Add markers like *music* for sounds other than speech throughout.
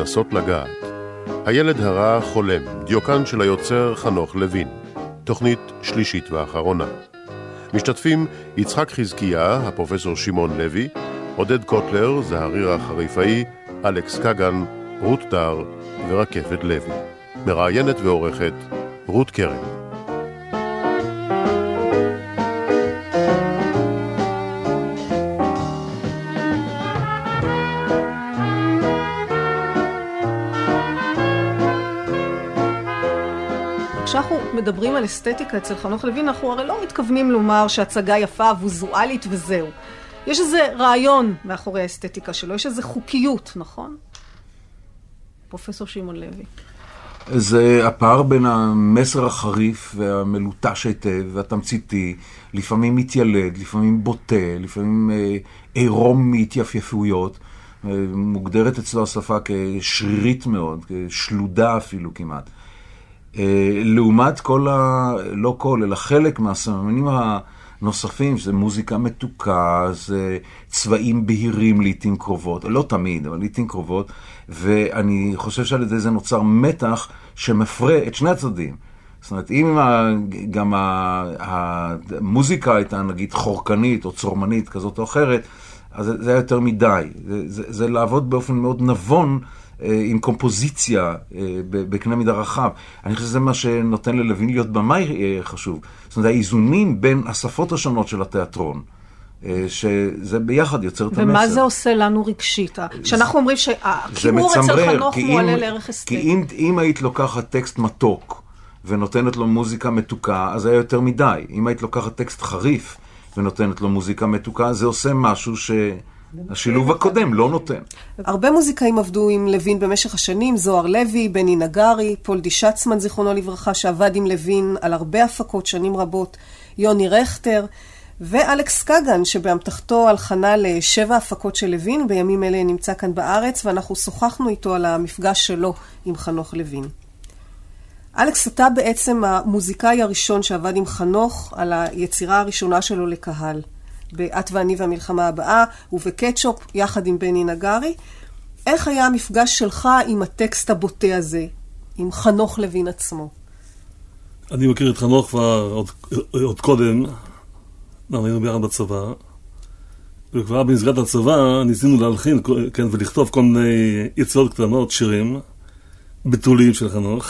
שמנסות לגעת. הילד הרע חולם, דיוקן של היוצר חנוך לוין. תוכנית שלישית ואחרונה. משתתפים יצחק חזקיה, הפרופסור שמעון לוי, עודד קוטלר, זהריר החריפאי, אלכס קגן, רות דר ורקפת לוי. מראיינת ועורכת רות קרן. מדברים על אסתטיקה אצל חנוך לוין, אנחנו הרי לא מתכוונים לומר שהצגה יפה, ויזואלית וזהו. יש איזה רעיון מאחורי האסתטיקה שלו, יש איזה חוקיות, נכון? פרופסור שמעון לוי. זה הפער בין המסר החריף והמלוטש היטב והתמציתי, לפעמים מתיילד, לפעמים בוטה, לפעמים אה, עירום מהתייפייפויות. אה, מוגדרת אצלו השפה כשרירית מאוד, כשלודה אפילו כמעט. אה, לעומת כל ה... לא כל, אלא חלק מהסממנים הנוספים, שזה מוזיקה מתוקה, זה צבעים בהירים לעיתים קרובות, לא תמיד, אבל לעיתים קרובות, ואני חושב שעל ידי זה נוצר מתח שמפרה את שני הצדדים. זאת אומרת, אם גם המוזיקה הייתה נגיד חורקנית או צורמנית כזאת או אחרת, אז זה היה יותר מדי. זה, זה, זה לעבוד באופן מאוד נבון עם קומפוזיציה אה, בקנה מידה רחב. אני חושב שזה מה שנותן ללוין להיות במאי אה, חשוב. זאת אומרת, האיזונים בין השפות השונות של התיאטרון. שזה ביחד יוצר את המסר. ומה זה עושה לנו רגשית? כשאנחנו אומרים שהכיעור אצל חנוך הוא עולה לערך אסתטי. כי אם, אם היית לוקחת טקסט מתוק ונותנת לו מוזיקה מתוקה, אז היה יותר מדי. אם היית לוקחת טקסט חריף ונותנת לו מוזיקה מתוקה, זה עושה משהו ש... השילוב הקודם לא נותן. הרבה מוזיקאים עבדו עם לוין במשך השנים, זוהר לוי, בני נגרי, פולדי שצמן, זיכרונו לברכה, שעבד עם לוין על הרבה הפקות שנים רבות, יוני רכטר, ואלכס קגן, שבאמתחתו הלחנה לשבע הפקות של לוין, בימים אלה נמצא כאן בארץ, ואנחנו שוחחנו איתו על המפגש שלו עם חנוך לוין. אלכס, אתה בעצם המוזיקאי הראשון שעבד עם חנוך על היצירה הראשונה שלו לקהל. ב"את ואני והמלחמה הבאה", ובקטשופ, יחד עם בני נגרי. איך היה המפגש שלך עם הטקסט הבוטה הזה, עם חנוך לוין עצמו? אני מכיר את חנוך כבר עוד, עוד קודם, אנחנו היינו ביחד בצבא, וכבר במסגרת הצבא ניסינו להלחין כן, ולכתוב כל מיני יציאות קטנות, שירים, בתולים של חנוך.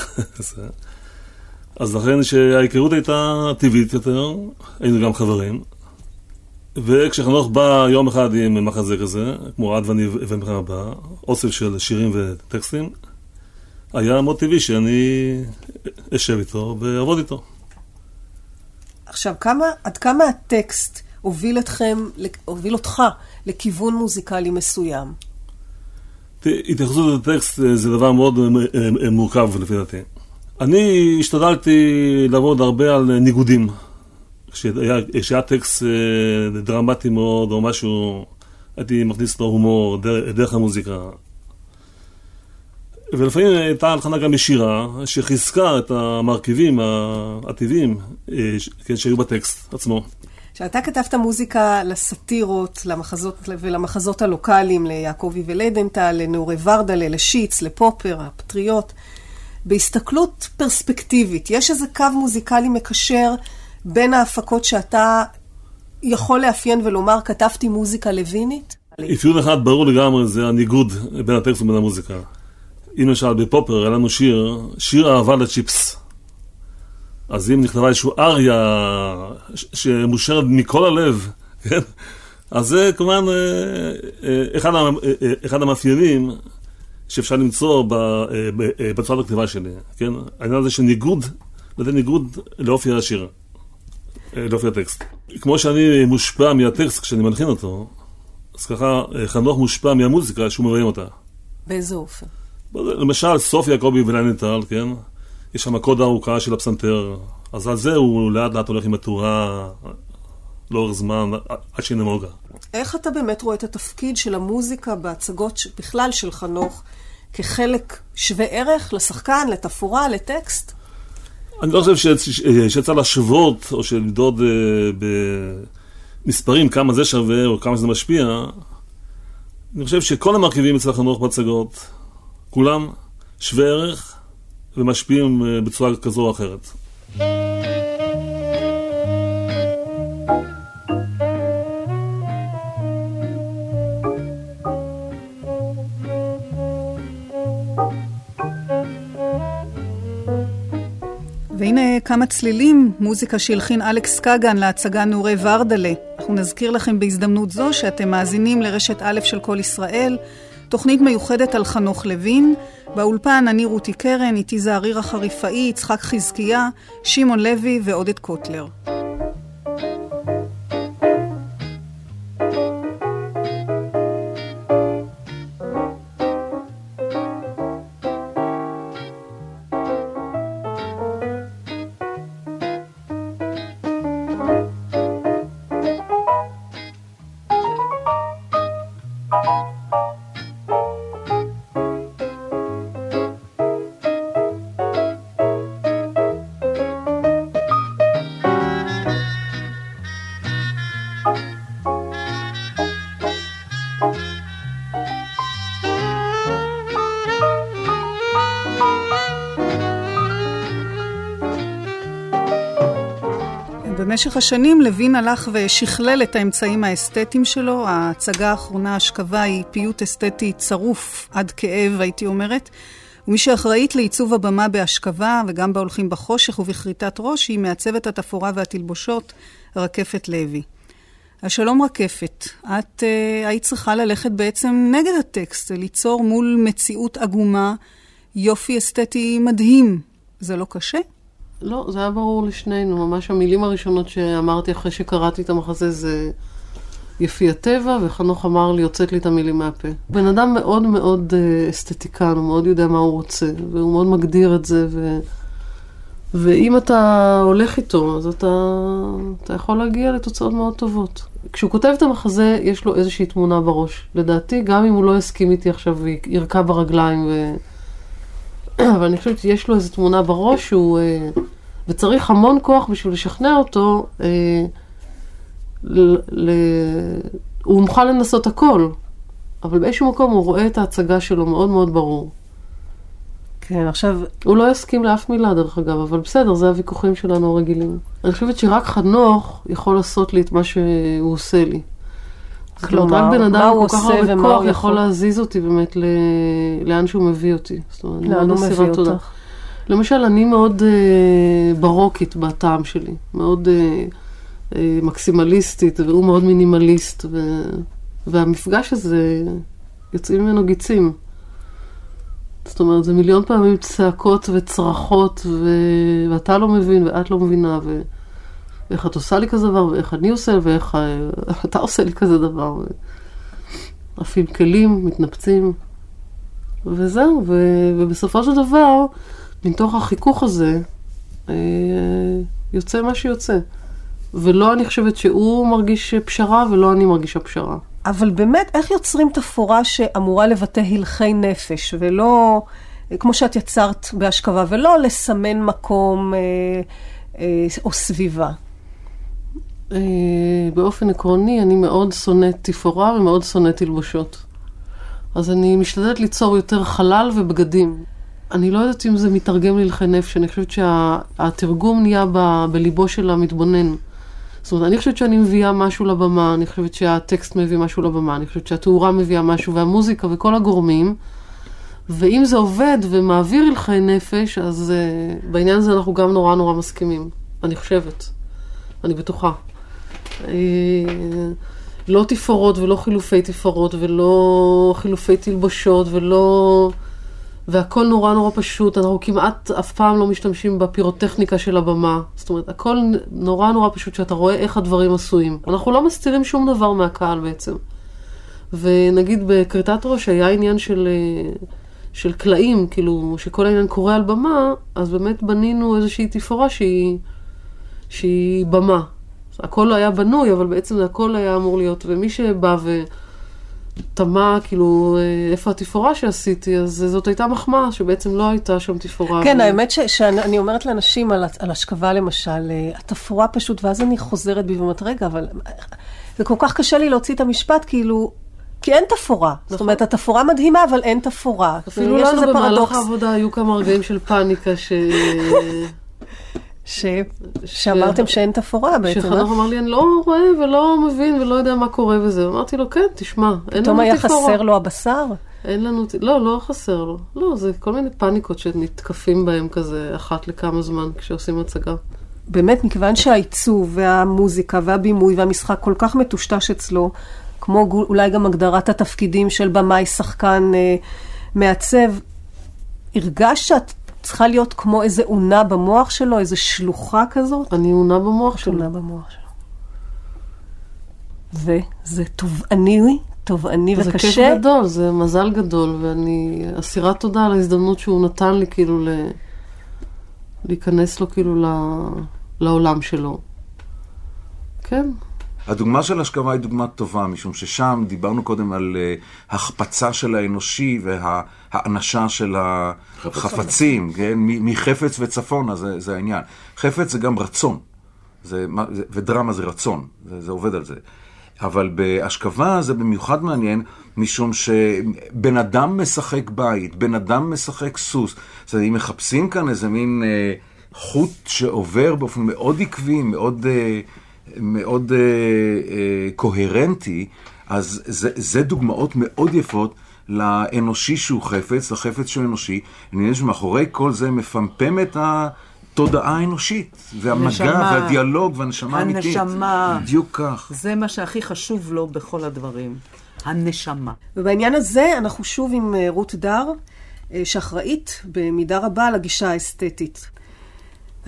*laughs* אז לכן שההיכרות הייתה טבעית יותר, היינו גם חברים. וכשחנוך בא יום אחד עם מחזה כזה, כמו עד ואני ומלחמה הבאה, אוסף של שירים וטקסטים, היה מאוד טבעי שאני אשב איתו ואעבוד איתו. עכשיו, כמה, עד כמה הטקסט הוביל אתכם, הוביל אותך לכיוון מוזיקלי מסוים? התייחסות לטקסט זה דבר מאוד מורכב לפי דעתי. אני השתדלתי לעבוד הרבה על ניגודים. כשהיה טקסט אה, דרמטי מאוד, או משהו, הייתי מכניס לו הומור דרך המוזיקה. ולפעמים הייתה הלחנה גם ישירה, שחיזקה את המרכיבים הטבעיים אה, כן, שהיו בטקסט עצמו. כשאתה כתבת מוזיקה לסאטירות, למחזות ולמחזות הלוקאליים, ליעקבי וליידנטל, לנעורי ורדלה, לשיץ, לפופר, הפטריות, בהסתכלות פרספקטיבית, יש איזה קו מוזיקלי מקשר בין ההפקות שאתה יכול לאפיין ולומר, כתבתי מוזיקה לוינית? אפיון אחד ברור לגמרי, זה הניגוד בין הטקסט ובין המוזיקה. אם למשל בפופר היה לנו שיר, שיר אהבה לצ'יפס. אז אם נכתבה איזושהי אריה שמושרת מכל הלב, *laughs* כן? אז זה כמובן אה, אה, אחד, אה, אחד המאפיינים שאפשר למצוא בצורת הכתיבה שלי, כן? העניין הזה של ניגוד זה ניגוד לאופי השיר, אה, לאופי הטקסט. כמו שאני מושפע מהטקסט כשאני מנחין אותו, אז ככה אה, חנוך מושפע מהמוזיקה שהוא מביים אותה. באיזה אופן? למשל, סופיה קובי ולניטל, כן? יש שם קוד ארוכה של הפסנתר, אז על זה הוא לאט לאט הולך עם התאורה לאורך זמן, עד שהיא נמוגה. איך אתה באמת רואה את התפקיד של המוזיקה בהצגות בכלל של חנוך כחלק שווה ערך לשחקן, לתפאורה, לטקסט? אני לא חושב שצריך להשוות או שלמדוד אה, במספרים כמה זה שווה או כמה זה משפיע. אני חושב שכל המרכיבים אצל חנוך בהצגות, כולם שווה ערך ומשפיעים אה, בצורה כזו או אחרת. והנה כמה צלילים, מוזיקה שהלחין אלכס קגן להצגה נעורי ורדלה. אנחנו נזכיר לכם בהזדמנות זו שאתם מאזינים לרשת א' של כל ישראל, תוכנית מיוחדת על חנוך לוין. באולפן אני רותי קרן, איתי זעריר החריפאי, יצחק חזקיה, שמעון לוי ועודד קוטלר. במשך השנים לוין הלך ושכלל את האמצעים האסתטיים שלו. ההצגה האחרונה, השכבה, היא פיוט אסתטי צרוף עד כאב, הייתי אומרת. ומי שאחראית לעיצוב הבמה בהשכבה וגם בהולכים בחושך ובכריתת ראש, היא מעצבת התפאורה והתלבושות, רקפת לוי. השלום רקפת, את uh, היית צריכה ללכת בעצם נגד הטקסט, ליצור מול מציאות עגומה יופי אסתטי מדהים. זה לא קשה? לא, זה היה ברור לשנינו. ממש המילים הראשונות שאמרתי אחרי שקראתי את המחזה זה יפי הטבע, וחנוך אמר לי, יוצאת לי את המילים מהפה. בן אדם מאוד מאוד אה, אסתטיקן, הוא מאוד יודע מה הוא רוצה, והוא מאוד מגדיר את זה, ו... ואם אתה הולך איתו, אז אתה, אתה יכול להגיע לתוצאות מאוד טובות. כשהוא כותב את המחזה, יש לו איזושהי תמונה בראש. לדעתי, גם אם הוא לא יסכים איתי עכשיו וירקע ברגליים ו... *clears throat* אבל אני חושבת שיש לו איזו תמונה בראש שהוא... אה, וצריך המון כוח בשביל לשכנע אותו. אה, ל, ל, הוא מוכן לנסות הכל, אבל באיזשהו מקום הוא רואה את ההצגה שלו מאוד מאוד ברור. כן, עכשיו... הוא לא יסכים לאף מילה, דרך אגב, אבל בסדר, זה הוויכוחים שלנו הרגילים. אני חושבת שרק חנוך יכול לעשות לי את מה שהוא עושה לי. כלומר, רק בן אדם כל כך הרבה כוח יכול להזיז אותי באמת ל... לאן שהוא מביא אותי. זאת אומרת, לאן הוא מביא אותך? למשל, אני מאוד אה, ברוקית בטעם שלי, מאוד אה, אה, מקסימליסטית, והוא מאוד מינימליסט, ו... והמפגש הזה, יוצאים ממנו גיצים. זאת אומרת, זה מיליון פעמים צעקות וצרחות, ו... ואתה לא מבין, ואת לא מבינה, ו... ואיך את עושה לי כזה דבר, ואיך אני עושה, ואיך *laughs* אתה עושה לי כזה דבר. עפים כלים, מתנפצים, וזהו. ובסופו של דבר, מתוך החיכוך הזה, אה, יוצא מה שיוצא. ולא אני חושבת שהוא מרגיש פשרה, ולא אני מרגישה פשרה. אבל באמת, איך יוצרים תפאורה שאמורה לבטא הלכי נפש, ולא, כמו שאת יצרת בהשכבה, ולא לסמן מקום אה, אה, או סביבה? אה, באופן עקרוני, אני מאוד שונאת תפאורה ומאוד שונאת תלבושות. אז אני משתדלת ליצור יותר חלל ובגדים. אני לא יודעת אם זה מתרגם להלכי נפש, אני חושבת שהתרגום נהיה ב, בליבו של המתבונן. זאת אומרת, אני חושבת שאני מביאה משהו לבמה, אני חושבת שהטקסט מביא משהו לבמה, אני חושבת שהתאורה מביאה משהו, והמוזיקה וכל הגורמים. ואם זה עובד ומעביר הלכי נפש, אז uh, בעניין הזה אנחנו גם נורא נורא מסכימים. אני חושבת. אני בטוחה. Uh, לא תפאורות ולא חילופי תפאורות ולא חילופי תלבושות ולא... והכל נורא נורא פשוט, אנחנו כמעט אף פעם לא משתמשים בפירוטכניקה של הבמה. זאת אומרת, הכל נורא נורא פשוט, שאתה רואה איך הדברים עשויים. אנחנו לא מסתירים שום דבר מהקהל בעצם. ונגיד בכריתת ראש היה עניין של, אה, של קלעים, כאילו, שכל העניין קורה על במה, אז באמת בנינו איזושהי תפאורה שהיא, שהיא במה. הכל לא היה בנוי, אבל בעצם הכל היה אמור להיות, ומי שבא ו... תמה, כאילו, אה, איפה התפאורה שעשיתי, אז זאת הייתה מחמאה, שבעצם לא הייתה שם תפאורה. כן, ו... האמת ש, שאני אומרת לאנשים על, על השכבה למשל, אה, התפאורה פשוט, ואז אני חוזרת בי ואומרת, רגע, אבל זה כל כך קשה לי להוציא את המשפט, כאילו, כי אין תפאורה. נכון. זאת אומרת, התפאורה מדהימה, אבל אין תפאורה. אפילו לנו במהלך העבודה היו כמה רגעים של פאניקה ש... *laughs* ש... שאמרתם שאין תפאורה בעצם. שחנוך אמר לי, אני לא רואה ולא מבין ולא יודע מה קורה וזה. אמרתי לו, כן, תשמע, אין לנו תפאורה. פתאום היה חסר לו הבשר? אין לנו, לא, לא חסר לו. לא, זה כל מיני פאניקות שנתקפים בהם כזה אחת לכמה זמן כשעושים הצגה. באמת, מכיוון שהעיצוב והמוזיקה והבימוי והמשחק כל כך מטושטש אצלו, כמו אולי גם הגדרת התפקידים של במאי, שחקן, אה, מעצב, הרגשת שאת צריכה להיות כמו איזה אונה במוח שלו, איזה שלוחה כזאת? אני אונה במוח שלו. אונה במוח שלו. וזה תובעני, תובעני וקשה. זה כיף גדול, זה מזל גדול, ואני אסירת תודה על ההזדמנות שהוא נתן לי כאילו ל... להיכנס לו כאילו ל... לעולם שלו. כן. הדוגמה של השכבה היא דוגמה טובה, משום ששם דיברנו קודם על uh, החפצה של האנושי והאנשה של החפצים, כן? מחפץ וצפונה, זה, זה העניין. חפץ זה גם רצון, זה, ודרמה זה רצון, זה, זה עובד על זה. אבל בהשכבה זה במיוחד מעניין, משום שבן אדם משחק בית, בן אדם משחק סוס. זאת אומרת, אם מחפשים כאן איזה מין אה, חוט שעובר באופן מאוד עקבי, מאוד... אה, מאוד אה, אה, קוהרנטי, אז זה, זה דוגמאות מאוד יפות לאנושי שהוא חפץ, לחפץ שהוא אנושי. אני חושב שמאחורי כל זה מפמפם את התודעה האנושית, והמגע הנשמה, והדיאלוג והנשמה האמיתית. הנשמה. בדיוק כך. זה מה שהכי חשוב לו בכל הדברים. הנשמה. ובעניין הזה אנחנו שוב עם אה, רות דר, אה, שאחראית במידה רבה על הגישה האסתטית.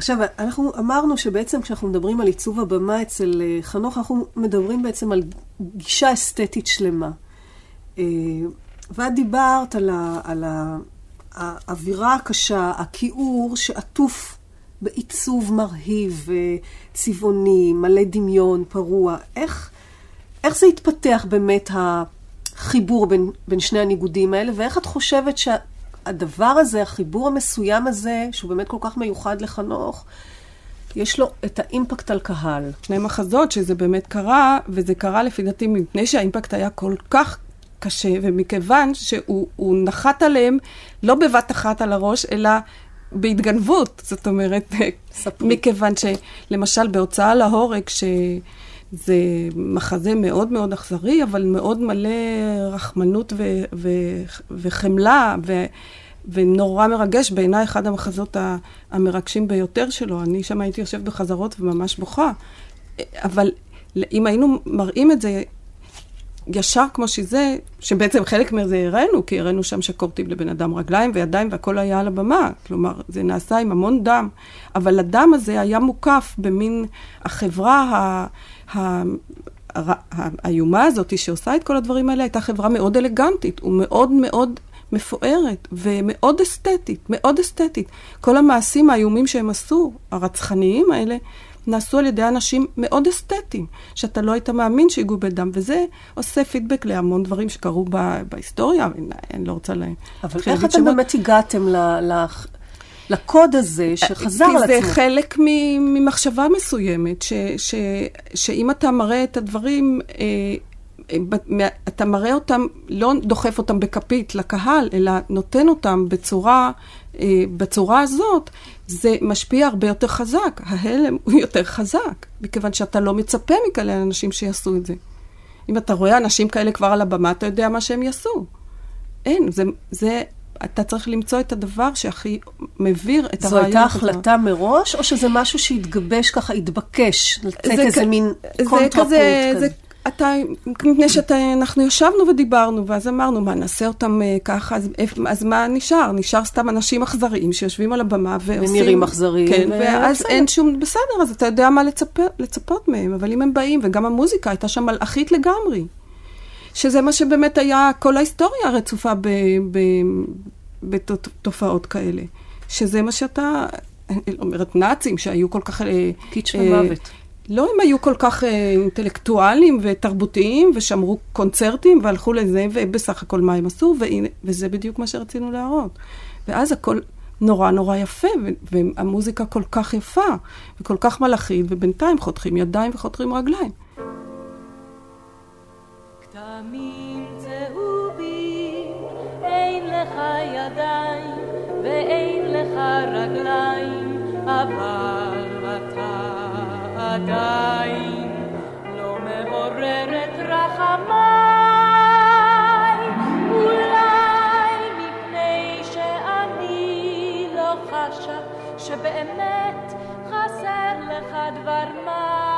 עכשיו, אנחנו אמרנו שבעצם כשאנחנו מדברים על עיצוב הבמה אצל אה, חנוך, אנחנו מדברים בעצם על גישה אסתטית שלמה. אה, ואת דיברת על, ה, על ה, האווירה הקשה, הכיעור שעטוף בעיצוב מרהיב, אה, צבעוני, מלא דמיון, פרוע. איך, איך זה התפתח באמת החיבור בין, בין שני הניגודים האלה, ואיך את חושבת ש... הדבר הזה, החיבור המסוים הזה, שהוא באמת כל כך מיוחד לחנוך, יש לו את האימפקט על קהל. שני מחזות שזה באמת קרה, וזה קרה לפי דעתי מפני שהאימפקט היה כל כך קשה, ומכיוון שהוא נחת עליהם לא בבת אחת על הראש, אלא בהתגנבות. זאת אומרת. מכיוון שלמשל בהוצאה להורג, שזה מחזה מאוד מאוד אכזרי, אבל מאוד מלא רחמנות ו- ו- וחמלה, ו- ונורא מרגש, בעיניי אחד המחזות המרגשים ביותר שלו. אני שם הייתי יושבת בחזרות וממש בוכה. אבל אם היינו מראים את זה ישר כמו שזה, שבעצם חלק מזה הראינו, כי הראינו שם שקורטים לבן אדם רגליים וידיים והכל היה על הבמה. כלומר, זה נעשה עם המון דם, אבל הדם הזה היה מוקף במין החברה ה... האיומה הזאת שעושה את כל הדברים האלה הייתה חברה מאוד אלגנטית ומאוד מאוד מפוארת ומאוד אסתטית, מאוד אסתטית. כל המעשים האיומים שהם עשו, הרצחניים האלה, נעשו על ידי אנשים מאוד אסתטיים, שאתה לא היית מאמין שהגיעו בדם, וזה עושה פידבק להמון דברים שקרו בהיסטוריה, אני לא רוצה לה... אבל איך אתם באמת הגעתם ל... ל... לקוד הזה שחזר על עצמו. כי זה חלק ממחשבה מסוימת, ש, ש, שאם אתה מראה את הדברים, אה, אתה מראה אותם, לא דוחף אותם בכפית לקהל, אלא נותן אותם בצורה, אה, בצורה הזאת, זה משפיע הרבה יותר חזק. ההלם הוא יותר חזק, מכיוון שאתה לא מצפה מכאלה אנשים שיעשו את זה. אם אתה רואה אנשים כאלה כבר על הבמה, אתה יודע מה שהם יעשו. אין, זה, זה, אתה צריך למצוא את הדבר שהכי מביר את הרעיון. זו הייתה החלטה מראש, או שזה משהו שהתגבש ככה, התבקש, לתת איזה כ... מין קונטרפורט כזה? זה, אתה, מפני שאנחנו ישבנו ודיברנו, ואז אמרנו, מה, נעשה אותם אה, ככה, אז, אז מה נשאר? נשאר סתם אנשים אכזריים שיושבים על הבמה ועושים... ונראים אכזריים. כן, ו- ואז בסדר. אין שום, בסדר, אז אתה יודע מה לצפ, לצפות מהם, אבל אם הם באים, וגם המוזיקה הייתה שם מלאכית לגמרי. שזה מה שבאמת היה, כל ההיסטוריה רצופה ב- ב- בתופעות כאלה. שזה מה שאתה, אומרת נאצים, שהיו כל כך... אה, קיץ' אה, ומוות. לא, הם היו כל כך אה, אינטלקטואלים ותרבותיים, ושמרו קונצרטים, והלכו לזה, ובסך הכל מה הם עשו, וזה בדיוק מה שרצינו להראות. ואז הכל נורא נורא יפה, והמוזיקה כל כך יפה, וכל כך מלאכית, ובינתיים חותכים ידיים וחותכים רגליים. ידיים ואין לך רגליים, אבל אתה עדיין לא מעורר רחמיי. אולי מפני שאני לא חשה שבאמת חסר לך דבר מה.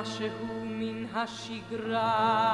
משהו מן השגרה.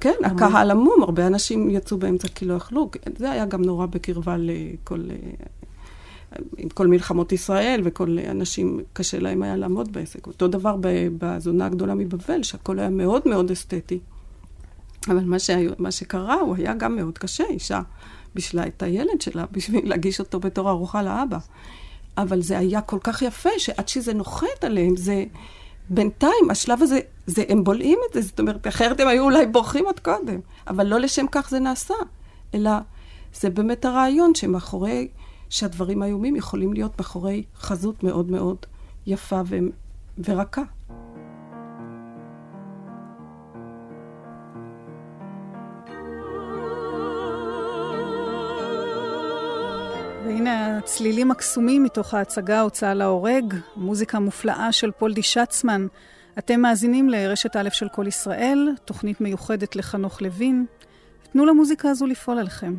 כן, הקהל עמום, הרבה אנשים יצאו באמצע כי לא יכלו. זה היה גם נורא בקרבה לכל... אה, עם כל מלחמות ישראל, וכל אנשים, קשה להם היה לעמוד בעסק. אותו דבר בזונה הגדולה מבבל, שהכל היה מאוד מאוד אסתטי. אבל מה, שהיו, מה שקרה, הוא היה גם מאוד קשה. אישה בישלה את הילד שלה בשביל להגיש אותו בתור ארוחה לאבא. אבל זה היה כל כך יפה, שעד שזה נוחת עליהם, זה... בינתיים, השלב הזה, זה, הם בולעים את זה, זאת אומרת, אחרת הם היו אולי בורחים עוד קודם. אבל לא לשם כך זה נעשה, אלא זה באמת הרעיון שמאחורי, שהדברים האיומים יכולים להיות מאחורי חזות מאוד מאוד יפה ורכה. והנה הצלילים הקסומים מתוך ההצגה ההוצאה להורג, מוזיקה מופלאה של פולדי שצמן. אתם מאזינים לרשת א' של כל ישראל, תוכנית מיוחדת לחנוך לוין. תנו למוזיקה הזו לפעול עליכם.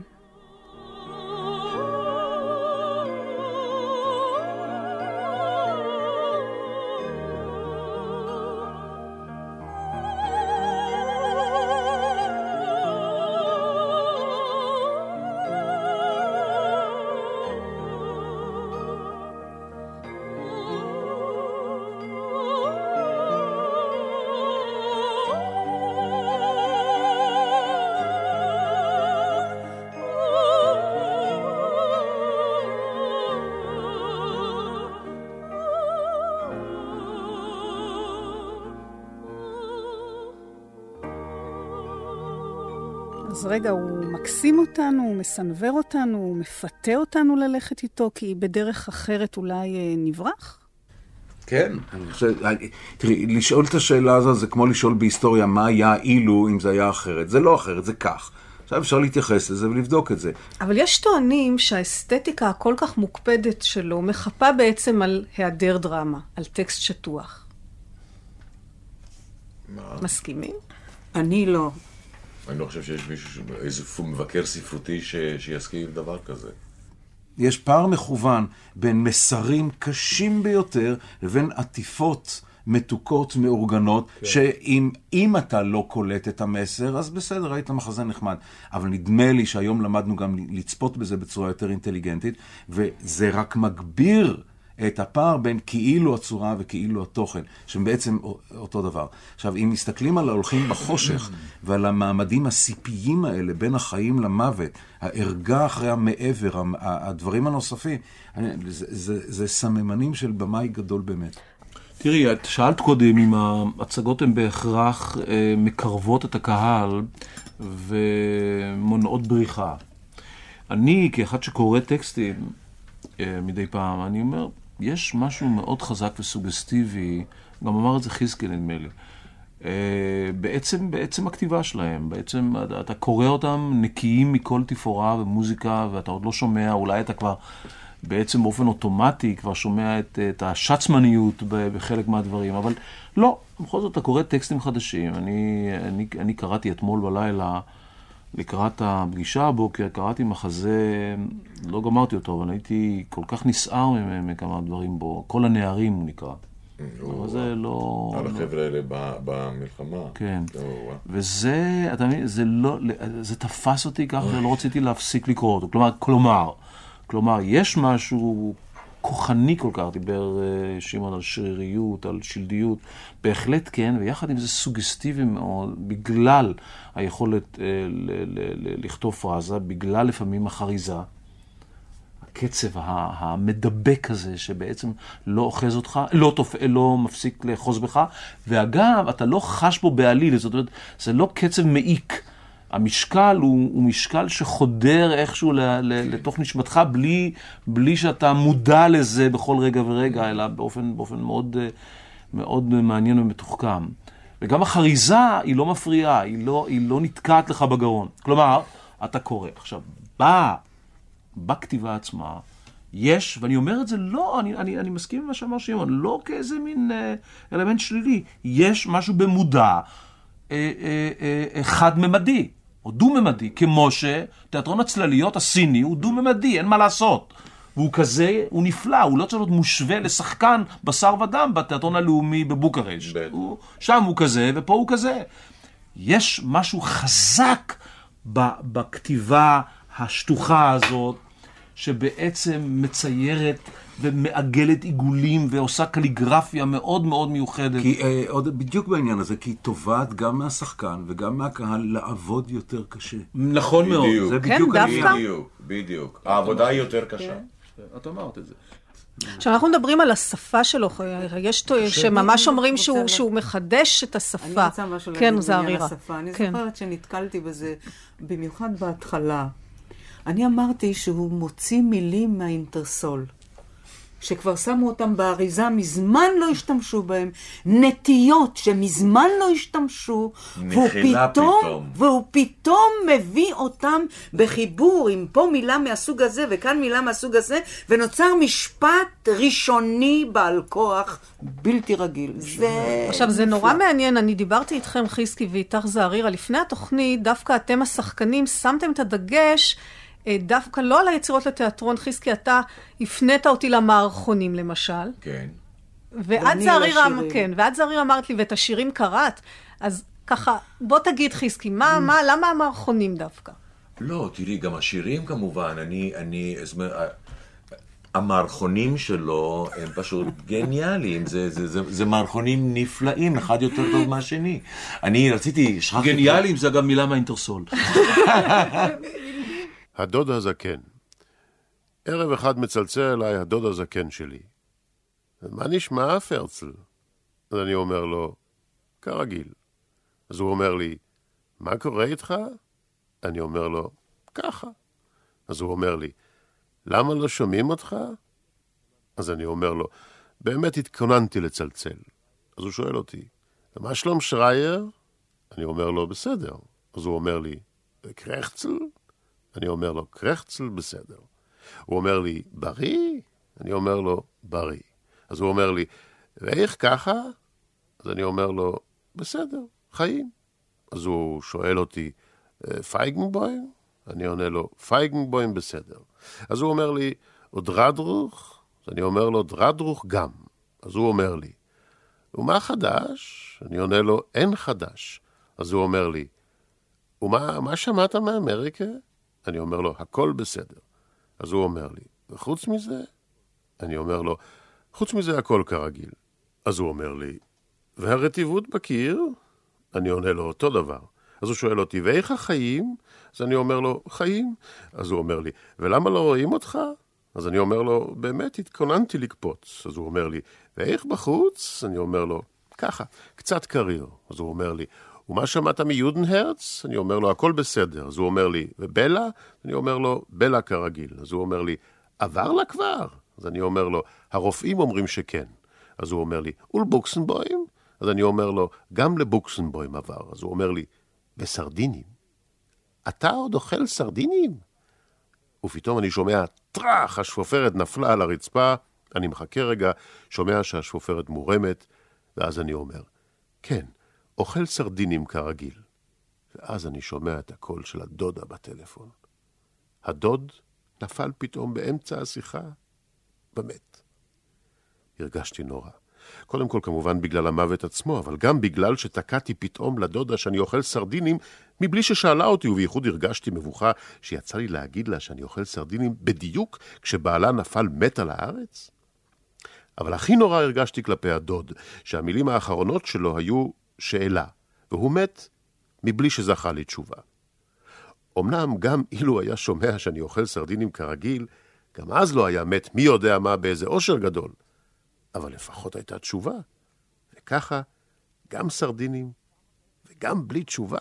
אז רגע, הוא מקסים אותנו, הוא מסנוור אותנו, הוא מפתה אותנו ללכת איתו, כי בדרך אחרת אולי אה, נברח? כן, אני חושב, תראי, לשאול את השאלה הזו זה כמו לשאול בהיסטוריה מה היה אילו אם זה היה אחרת. זה לא אחרת, זה כך. עכשיו אפשר להתייחס לזה ולבדוק את זה. אבל יש טוענים שהאסתטיקה הכל כך מוקפדת שלו מחפה בעצם על היעדר דרמה, על טקסט שטוח. מסכימים? אני לא. אני לא חושב שיש מישהו, איזה מבקר ספרותי ש- שיסכים עם דבר כזה. יש פער מכוון בין מסרים קשים ביותר לבין עטיפות מתוקות, מאורגנות, שאם אם אתה לא קולט את המסר, אז בסדר, היית מחזה נחמד. אבל נדמה לי שהיום למדנו גם לצפות בזה בצורה יותר אינטליגנטית, וזה רק מגביר את הפער בין כאילו הצורה וכאילו התוכן, שהם בעצם אותו דבר. עכשיו, אם מסתכלים על ההולכים בחושך ועל המעמדים הסיפיים האלה בין החיים למוות, הערגה אחרי המעבר, הדברים הנוספים, זה, זה, זה סממנים של במאי גדול באמת. תראי, את שאלת קודם אם ההצגות הן בהכרח אה, מקרבות את הקהל ומונעות בריחה. אני, כאחד שקורא טקסטים אה, מדי פעם, אני אומר, יש משהו מאוד חזק וסוגסטיבי, גם אמר את זה חיזקי נדמה לי, אה, בעצם, בעצם הכתיבה שלהם, בעצם אתה- קורא אותם נקיים מכל תפאורה ומוזיקה, ואתה עוד לא שומע, אולי אתה כבר בעצם באופן אוטומטי כבר שומע את, את השצמניות בחלק מהדברים, אבל לא, בכל זאת אתה קורא טקסטים חדשים. אני, אני, אני קראתי אתמול בלילה, לקראת הפגישה הבוקר, קראתי מחזה, לא גמרתי אותו, אבל הייתי כל כך נסער מכמה דברים בו, כל הנערים הוא נקרא. אבל זה לא... על לא- החבר'ה האלה במלחמה. כן. וזה, אתה מבין, זה לא, זה תפס אותי כך ולא רציתי להפסיק לקרוא אותו. כלומר, כלומר, כלומר, יש משהו כוחני כל כך, דיבר אה, שמעון על שריריות, על שלדיות, בהחלט כן, ויחד עם זה סוגסטיבי מאוד, בגלל היכולת אה, לכתוב פרזה, בגלל לפעמים החריזה. הקצב המדבק הזה, שבעצם לא אוחז אותך, לא, תופ... לא מפסיק לאחוז בך, ואגב, אתה לא חש בו בעליל, זאת אומרת, זה לא קצב מעיק. המשקל הוא, הוא משקל שחודר איכשהו ל, ל, לתוך נשמתך בלי, בלי שאתה מודע לזה בכל רגע ורגע, אלא באופן, באופן מאוד, מאוד מעניין ומתוחכם. וגם החריזה היא לא מפריעה, היא לא, היא לא נתקעת לך בגרון. כלומר, אתה קורא. עכשיו, בא בכתיבה עצמה, יש, ואני אומר את זה לא, אני, אני, אני מסכים עם מה שאמר שמעון, לא כאיזה מין אה, אלמנט שלילי, יש משהו במודע אה, אה, אה, חד-ממדי, או דו-ממדי, כמו שתיאטרון הצלליות הסיני הוא דו-ממדי, אין מה לעשות. והוא כזה, הוא נפלא, הוא לא צריך להיות מושווה לשחקן בשר ודם בתיאטרון הלאומי בבוקרשט. הוא, שם הוא כזה, ופה הוא כזה. יש משהו חזק בכתיבה השטוחה הזאת, שבעצם מציירת ומעגלת עיגולים ועושה קליגרפיה מאוד מאוד מיוחדת. כי אה, עוד בדיוק בעניין הזה, כי היא תובעת גם מהשחקן וגם מהקהל לעבוד יותר קשה. נכון מאוד. בדיוק. זה בדיוק כן. דווקא? בדיוק, בדיוק. העבודה היא יותר קשה. את אמרת את זה. עכשיו, אנחנו מדברים על השפה שלו, יש טו- שממש אומרים שהוא, שהוא מחדש את השפה. אני רוצה משהו כן, להגיד זה בעניין. השפה. אני כן. זוכרת שנתקלתי בזה, במיוחד בהתחלה. אני אמרתי שהוא מוציא מילים מהאינטרסול. שכבר שמו אותם באריזה, מזמן לא השתמשו בהם, נטיות שמזמן לא השתמשו, והוא פתאום, פתאום. והוא פתאום מביא אותם בחיבור עם פה מילה מהסוג הזה וכאן מילה מהסוג הזה, ונוצר משפט ראשוני בעל כוח בלתי רגיל. זה... עכשיו, זה נורא מעניין, אני דיברתי איתכם, חיסקי ואיתך זערירה, לפני התוכנית, דווקא אתם השחקנים שמתם את הדגש דווקא לא על היצירות לתיאטרון, חיסקי, אתה הפנית אותי למערכונים למשל, כן. ואת זערירה, לשירים. כן, ואת זערירה אמרת לי, ואת השירים קראת, אז ככה, בוא תגיד חיסקי, מה, מה, למה המערכונים דווקא? לא, תראי, גם השירים כמובן, אני, אני, זאת אומרת, המערכונים שלו הם פשוט *laughs* גניאליים, זה, זה, זה, זה מערכונים נפלאים, אחד יותר טוב מהשני. אני רציתי, שכחתי... גניאליים זה גם מילה מהאינטרסול. *laughs* הדוד הזקן. ערב אחד מצלצל אליי הדוד הזקן שלי. מה נשמע, פרצל? אז אני אומר לו, כרגיל. אז הוא אומר לי, מה קורה איתך? אני אומר לו, ככה. אז הוא אומר לי, למה לא שומעים אותך? אז אני אומר לו, באמת התכוננתי לצלצל. אז הוא שואל אותי, מה שלום שרייר? אני אומר לו, בסדר. אז הוא אומר לי, קרחצל? אני אומר לו, קרחצל בסדר. הוא אומר לי, בריא? אני אומר לו, בריא. אז הוא אומר לי, ואיך ככה? אז אני אומר לו, בסדר, חיים. אז הוא שואל אותי, "אה, פייגנבוים? אני עונה לו, פייגנבוים בסדר. אז הוא אומר לי, ודרדרוך? אז אני אומר לו, דרדרוך גם. אז הוא אומר לי, ומה חדש? אני עונה לו, אין חדש. אז הוא אומר לי, ומה מה שמעת מאמריקה? אני אומר לו, הכל בסדר. אז הוא אומר לי, וחוץ מזה? אני אומר לו, חוץ מזה הכל כרגיל. אז הוא אומר לי, והרטיבות בקיר? אני עונה לו אותו דבר. אז הוא שואל אותי, ואיך החיים? אז אני אומר לו, חיים. אז הוא אומר לי, ולמה לא רואים אותך? אז אני אומר לו, באמת התכוננתי לקפוץ. אז הוא אומר לי, ואיך בחוץ? אני אומר לו, ככה, קצת קריר. אז הוא אומר לי, ומה שמעת מיודנהרץ? אני אומר לו, הכל בסדר. אז הוא אומר לי, ובלה? אני אומר לו, בלה כרגיל. אז הוא אומר לי, עבר לה כבר? אז אני אומר לו, הרופאים אומרים שכן. אז הוא אומר לי, ולבוקסנבוים? אז אני אומר לו, גם לבוקסנבוים עבר. אז הוא אומר לי, וסרדינים? אתה עוד אוכל סרדינים? ופתאום אני שומע טראח, השפופרת נפלה על הרצפה, אני מחכה רגע, שומע שהשפופרת מורמת, ואז אני אומר, כן, אוכל סרדינים כרגיל. ואז אני שומע את הקול של הדודה בטלפון. הדוד נפל פתאום באמצע השיחה ומת. הרגשתי נורא. קודם כל, כמובן, בגלל המוות עצמו, אבל גם בגלל שתקעתי פתאום לדודה שאני אוכל סרדינים, מבלי ששאלה אותי, ובייחוד הרגשתי מבוכה שיצא לי להגיד לה שאני אוכל סרדינים בדיוק כשבעלה נפל מת על הארץ. אבל הכי נורא הרגשתי כלפי הדוד, שהמילים האחרונות שלו היו שאלה, והוא מת מבלי שזכה לתשובה. אמנם גם אילו היה שומע שאני אוכל סרדינים כרגיל, גם אז לא היה מת מי יודע מה באיזה אושר גדול. אבל לפחות הייתה תשובה. וככה, גם סרדינים וגם בלי תשובה.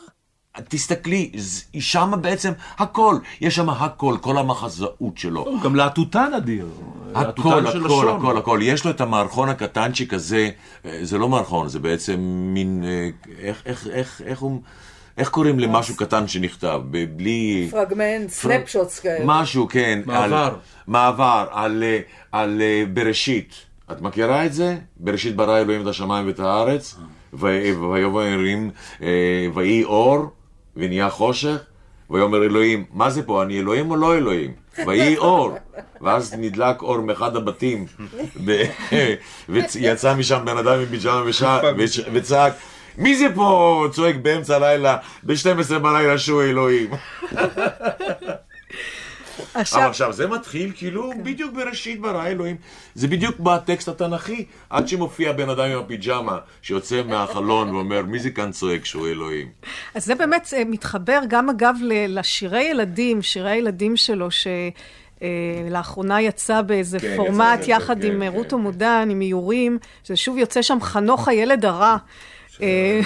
תסתכלי, שם בעצם הכל, יש שם הכל, כל המחזאות שלו. גם להטוטן אדיר. הכל, הכל. הכל, הכל. יש לו את המערכון הקטנצ'יק הזה, אה, זה לא מערכון, זה בעצם מין, אה, איך, איך, איך, איך הוא... איך קוראים למשהו קטן שנכתב? בלי... פרגמנט, סנפשוטס כאלה. משהו, כן. מעבר. על, מעבר, על, אה, על בראשית. את מכירה את זה? בראשית ברא אלוהים את השמיים ואת הארץ, ו- ויבוא אלוהים, ויהי אור, ונהיה חושך, ויאמר אלוהים, מה זה פה, אני אלוהים או לא אלוהים? ויהי אור. ואז נדלק אור מאחד הבתים, ויצא משם בן אדם עם פיג'מה וצעק, מי זה פה צועק באמצע הלילה, ב-12 בלילה שהוא אלוהים? אבל עכשיו, עכשיו זה מתחיל כאילו בדיוק בראשית ברא אלוהים. זה בדיוק בטקסט התנ"כי, עד שמופיע בן אדם עם הפיג'מה שיוצא מהחלון ואומר, מי זה כאן צועק שהוא אלוהים? אז זה באמת אה, מתחבר גם אגב לשירי ילדים, שירי הילדים שלו, שלאחרונה יצא באיזה כן, פורמט יצא יחד בספר, עם כן, רות כן. עמודן, עם איורים, שזה שוב יוצא שם חנוך הילד הרע. אה.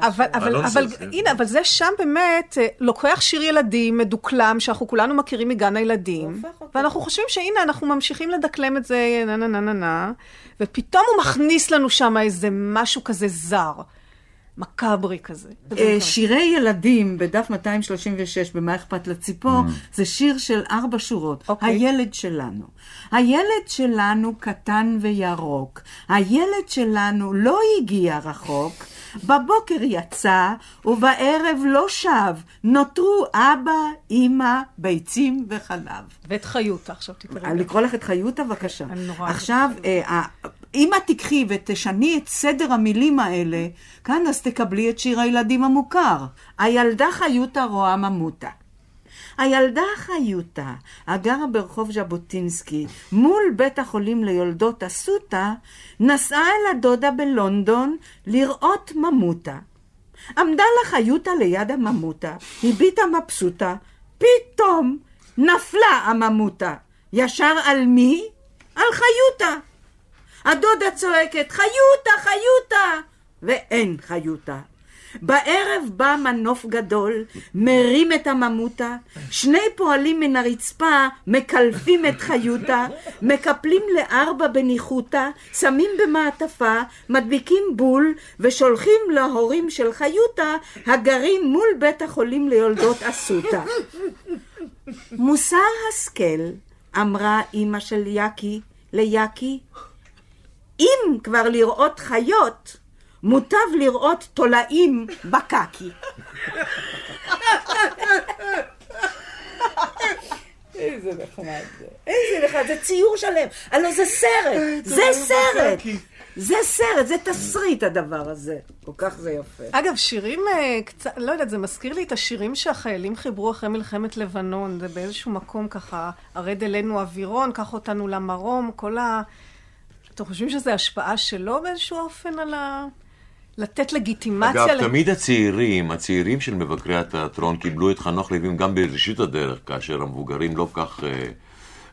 *laughs* אבל, אבל, כן. הנה, אבל זה שם באמת, אה, לוקח שיר ילדים מדוקלם, שאנחנו כולנו מכירים מגן הילדים. ואנחנו חושבים שהנה, אנחנו ממשיכים לדקלם את זה, נה נה נה נה נה, ופתאום הוא מכניס לנו שם איזה משהו כזה זר, מקאברי כזה. אה, שירי ילדים בדף 236 במה אכפת לציפור, זה שיר של ארבע שורות. אוקיי. הילד שלנו. הילד שלנו קטן וירוק. הילד שלנו לא הגיע רחוק. בבוקר יצא, ובערב לא שב. נותרו אבא, אמא, ביצים וחלב. ואת חיותה, עכשיו תקראי. לקרוא לך את חיותה, בבקשה. אני נורא אוהבת עכשיו, אם את תיקחי ותשני את סדר המילים האלה, כאן אז תקבלי את שיר הילדים המוכר. הילדה חיותה רואה ממותה. הילדה חיותה, הגרה ברחוב ז'בוטינסקי, מול בית החולים ליולדות אסותא, נסעה אל הדודה בלונדון לראות ממותה. עמדה לה חיותה ליד הממותה, הביטה מבסוטה, פתאום נפלה הממותה. ישר על מי? על חיותה. הדודה צועקת, חיותה, חיותה! ואין חיותה. בערב בא מנוף גדול, מרים את הממותה, שני פועלים מן הרצפה מקלפים את חיותה, מקפלים לארבע בניחותא, שמים במעטפה, מדביקים בול, ושולחים להורים של חיותה, הגרים מול בית החולים ליולדות אסותא. מוסר השכל, אמרה אמא של יאקי ליאקי, אם כבר לראות חיות, מוטב לראות תולעים בקקי. איזה נחמד זה. איזה נחמד, זה ציור שלם. הלוא זה סרט, זה סרט. זה סרט, זה תסריט הדבר הזה. כל כך זה יפה. אגב, שירים אה, קצת, לא יודעת, זה מזכיר לי את השירים שהחיילים חיברו אחרי מלחמת לבנון. זה באיזשהו מקום ככה, הרד אלינו אווירון, קח אותנו למרום, כל ה... אתם חושבים שזו השפעה שלו באיזשהו אופן על ה... לתת לגיטימציה... אגב, ל- תמיד הצעירים, הצעירים של מבקרי התיאטרון קיבלו את חנוך לוין גם בראשית הדרך, כאשר המבוגרים לא כך, אה,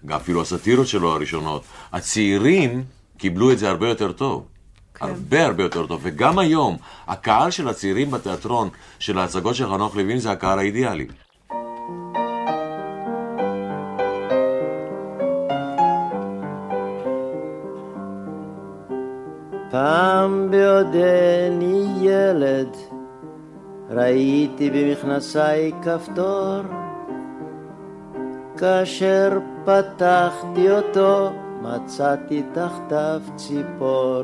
גם אפילו הסאטירות שלו הראשונות. הצעירים קיבלו את זה הרבה יותר טוב. כן. הרבה הרבה יותר טוב. וגם היום, הקהל של הצעירים בתיאטרון, של ההצגות של חנוך לוין, זה הקהל האידיאלי. פעם בעודני ילד ראיתי במכנסיי כפתור כאשר פתחתי אותו מצאתי תחתיו ציפור.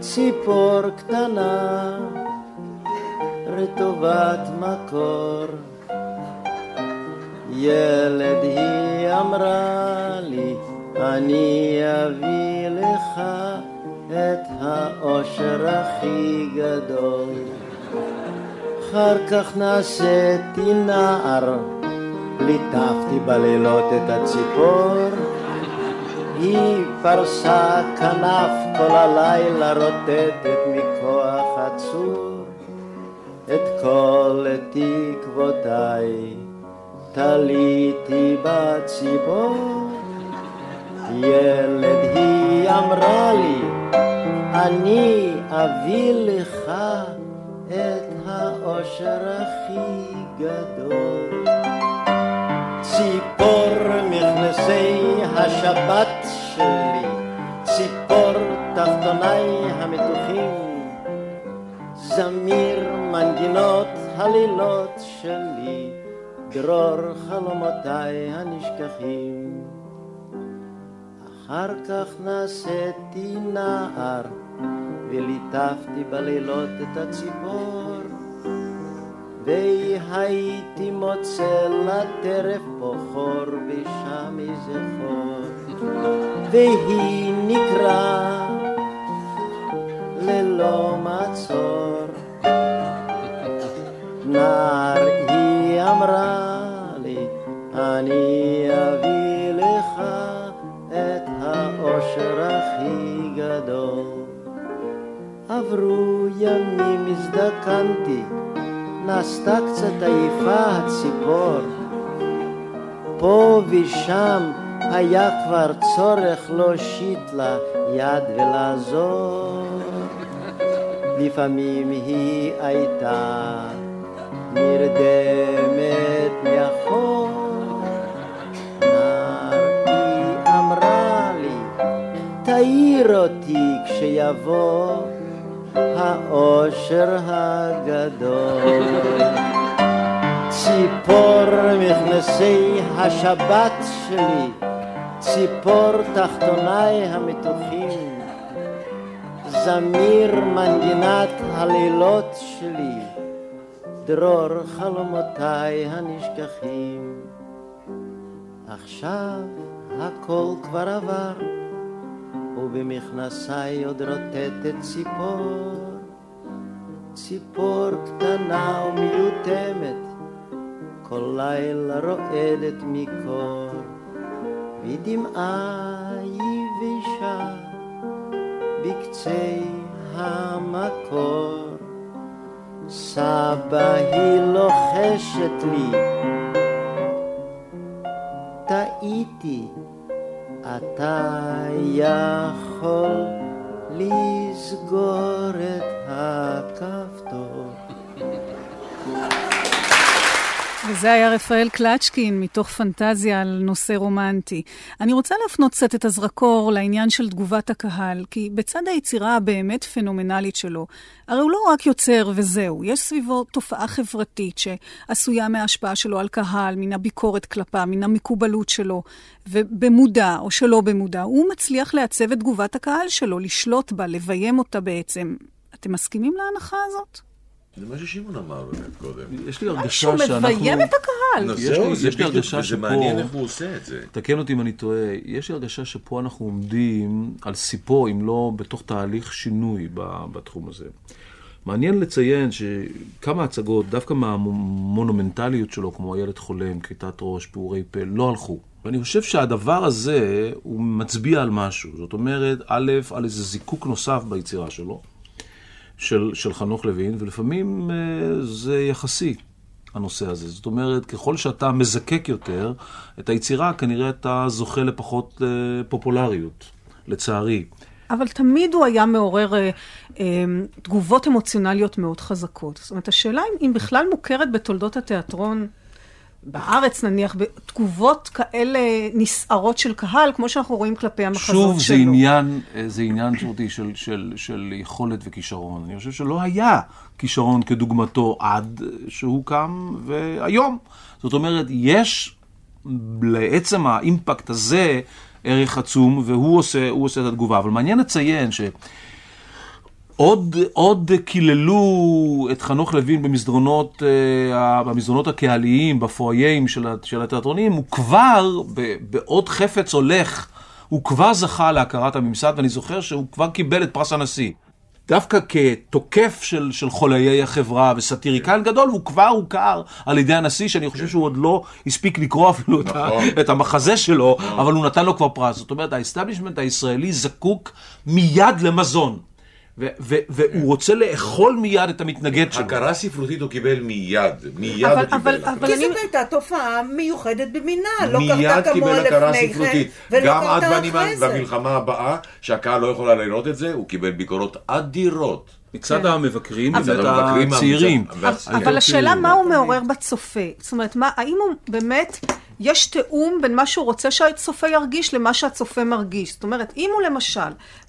ציפור קטנה רטובת מקור. ילד היא אמרה לי אני אביא לך את האושר הכי גדול. אחר כך נעשיתי נער, ליטפתי בלילות את הציפור. היא פרסה כנף כל הלילה רוטטת מכוח עצור. את כל תקוותיי תליתי בציפור. ילד היא אמרה לי, אני אביא לך את האושר הכי גדול. ציפור מכנסי השבת שלי, ציפור תחתוני המתוחים, זמיר מנגינות הלילות שלי, דרור חלומותיי הנשכחים. אחר כך נעשיתי נער, וליטפתי בלילות את הציפור, והייתי מוצא לטרף פה חור, ושם איזה חור, והיא נקרא ללא מצור. נער היא אמרה לי, אני אביא גדול. עברו ימים, הזדקנתי, נעשתה קצת עייפה הציפור. פה ושם היה כבר צורך להושיט לה יד ולעזור. לפעמים היא הייתה נרדמת תעיר אותי כשיבוא האושר הגדול. ציפור מכנסי השבת שלי, ציפור תחתוני המתוחים, זמיר מנגינת הלילות שלי, דרור חלומותיי הנשכחים. עכשיו הכל כבר עבר, ובמכנסיי עוד רוטטת ציפור, ציפור קטנה ומיותמת, כל לילה רועדת מקור, ודמעה יבשה בקצה המקור. סבא היא לוחשת לי, טעיתי, אתה יכול לסגור את הכפתור. וזה היה רפאל קלצ'קין מתוך פנטזיה על נושא רומנטי. אני רוצה להפנות קצת את הזרקור לעניין של תגובת הקהל, כי בצד היצירה הבאמת פנומנלית שלו, הרי הוא לא רק יוצר וזהו, יש סביבו תופעה חברתית שעשויה מההשפעה שלו על קהל, מן הביקורת כלפיו, מן המקובלות שלו, ובמודע או שלא במודע, הוא מצליח לעצב את תגובת הקהל שלו, לשלוט בה, לביים אותה בעצם. אתם מסכימים להנחה הזאת? זה מה ששמעון אמר באמת קודם. יש לי הרגשה שהוא שאנחנו... מביים את הקהל. יש זהו, לי- זה יש לי בדיוק, שפה... מעניין איך הוא עושה את זה. תקן אותי אם אני טועה, יש לי הרגשה שפה אנחנו עומדים על סיפו, אם לא בתוך תהליך שינוי בתחום הזה. מעניין לציין שכמה הצגות, דווקא מהמונומנטליות שלו, כמו הילד חולם, כריתת ראש, פעורי פה, לא הלכו. ואני חושב שהדבר הזה, הוא מצביע על משהו. זאת אומרת, א', על איזה זיקוק נוסף ביצירה שלו, של, של חנוך לוין, ולפעמים אה, זה יחסי, הנושא הזה. זאת אומרת, ככל שאתה מזקק יותר את היצירה, כנראה אתה זוכה לפחות אה, פופולריות, לצערי. אבל תמיד הוא היה מעורר אה, אה, תגובות אמוציונליות מאוד חזקות. זאת אומרת, השאלה אם, אם בכלל מוכרת בתולדות התיאטרון, בארץ נניח, בתגובות כאלה נסערות של קהל, כמו שאנחנו רואים כלפי המחזות שוב, שלו. זה עניין, אה, זה עניין שאותי של, של, של יכולת וכישרון. אני חושב שלא היה כישרון כדוגמתו עד שהוא קם והיום. זאת אומרת, יש לעצם האימפקט הזה ערך עצום, והוא עושה, עושה את התגובה. אבל מעניין לציין ש... עוד, עוד קיללו את חנוך לוין במסדרונות, אה, במסדרונות הקהליים, בפואיירים של, של התיאטרונים, הוא כבר, בעוד חפץ הולך, הוא כבר זכה להכרת הממסד, ואני זוכר שהוא כבר קיבל את פרס הנשיא. דווקא כתוקף של, של חוליי החברה וסאטיריקן גדול, הוא כבר הוכר על ידי הנשיא, שאני חושב שהוא עוד לא הספיק לקרוא אפילו את, ה, את המחזה שלו, אבל הוא נתן לו כבר פרס. זאת אומרת, האסטאבלישמנט הישראלי זקוק מיד למזון. והוא רוצה לאכול מיד את המתנגד שלו. הכרה ספרותית הוא קיבל מיד, מיד אבל- הוא קיבל. כי אני- זאת הייתה תופעה מיוחדת במינה, לא קרתה כמוה לפני כן, ספרותית. ולא גם עד קרתה בנימן, אחרי זה. במלחמה הבאה, שהקהל לא יכולה לראות את זה, הוא קיבל ביקורות אדירות. מצד המבקרים מצד המבקרים, הצעירים. אבל-. אבל השאלה מה הוא מעורר בצופה. זאת אומרת, מה, האם הוא באמת, יש תיאום בין מה שהוא רוצה שהצופה ירגיש למה שהצופה מרגיש. זאת אומרת, אם הוא למשל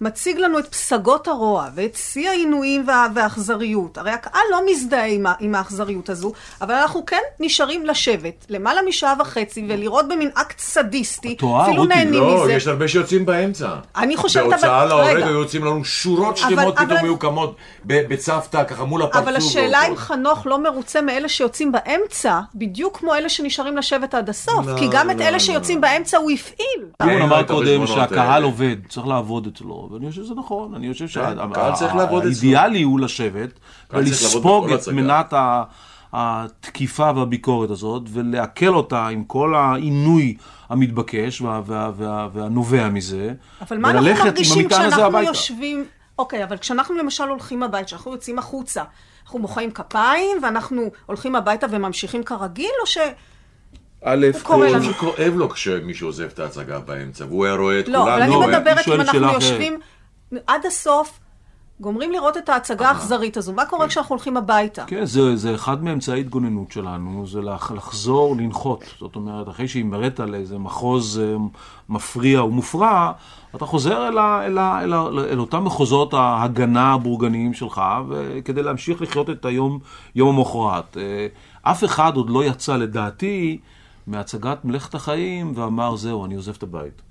מציג לנו את פסגות הרוע ואת שיא העינויים וה, והאכזריות, הרי הקהל לא מזדהה עם, ה- עם האכזריות הזו, אבל אנחנו כן נשארים לשבת למעלה משעה וחצי ולראות במין אקט סדיסטי, אפילו. נהנים לא, מזה. יש הרבה שיוצאים באמצע. אני חושבת, אבל- בהוצאה להורג. היו יוצאים לנו שורות אבל- שלמות, אבל- פתאום היו קמות ב- בצוותא, ככה מול הפרצוף. אבל השאלה אם. חנוך לא מרוצה מאלה שיוצאים באמצע, בדיוק כמו אלה שנשארים לשבת עד הסוף. לא, כי גם את אלה. שיוצאים באמצע הוא הפעיל. אין הוא אמר קודם שהקהל האלה. עובד, צריך לעבוד אצלו, ואני חושב שזה נכון, אני חושב הקהל צריך לעבוד אצלו. שהאידיאלי הוא לשבת ולספוג את. מנת ה- התקיפה והביקורת הזאת, ולעכל אותה עם כל העינוי המתבקש וה- וה- וה- והנובע מזה, אבל מה אנחנו מרגישים כשאנחנו. יושבים... אוקיי, אבל כשאנחנו למשל הולכים הביתה, כשאנחנו יוצאים החוצה, אנחנו מוחאים כפיים ואנחנו הולכים הביתה וממשיכים כרגיל, או ש... א'. זה כואב לו כשמישהו עוזב את ההצגה באמצע, והוא היה רואה את לא, כולנו. אבל אני לא, מדברת אם אנחנו. יושבים עד הסוף, גומרים לראות את ההצגה האכזרית הזו. מה קורה כשאנחנו הולכים הביתה? כן, זה, זה אחד מאמצעי ההתגוננות שלנו, זה לח, לחזור לנחות. זאת אומרת, אחרי שהימרת על איזה מחוז אה, מפריע ומופרע, אתה חוזר אל, ה, אל, ה, אל, ה, אל אותם מחוזות ההגנה הבורגניים שלך, כדי להמשיך לחיות את היום, יום המחרת. אה, אף אחד עוד לא יצא, לדעתי, מהצגת מלאכת החיים ואמר, זהו, אני עוזב את הבית.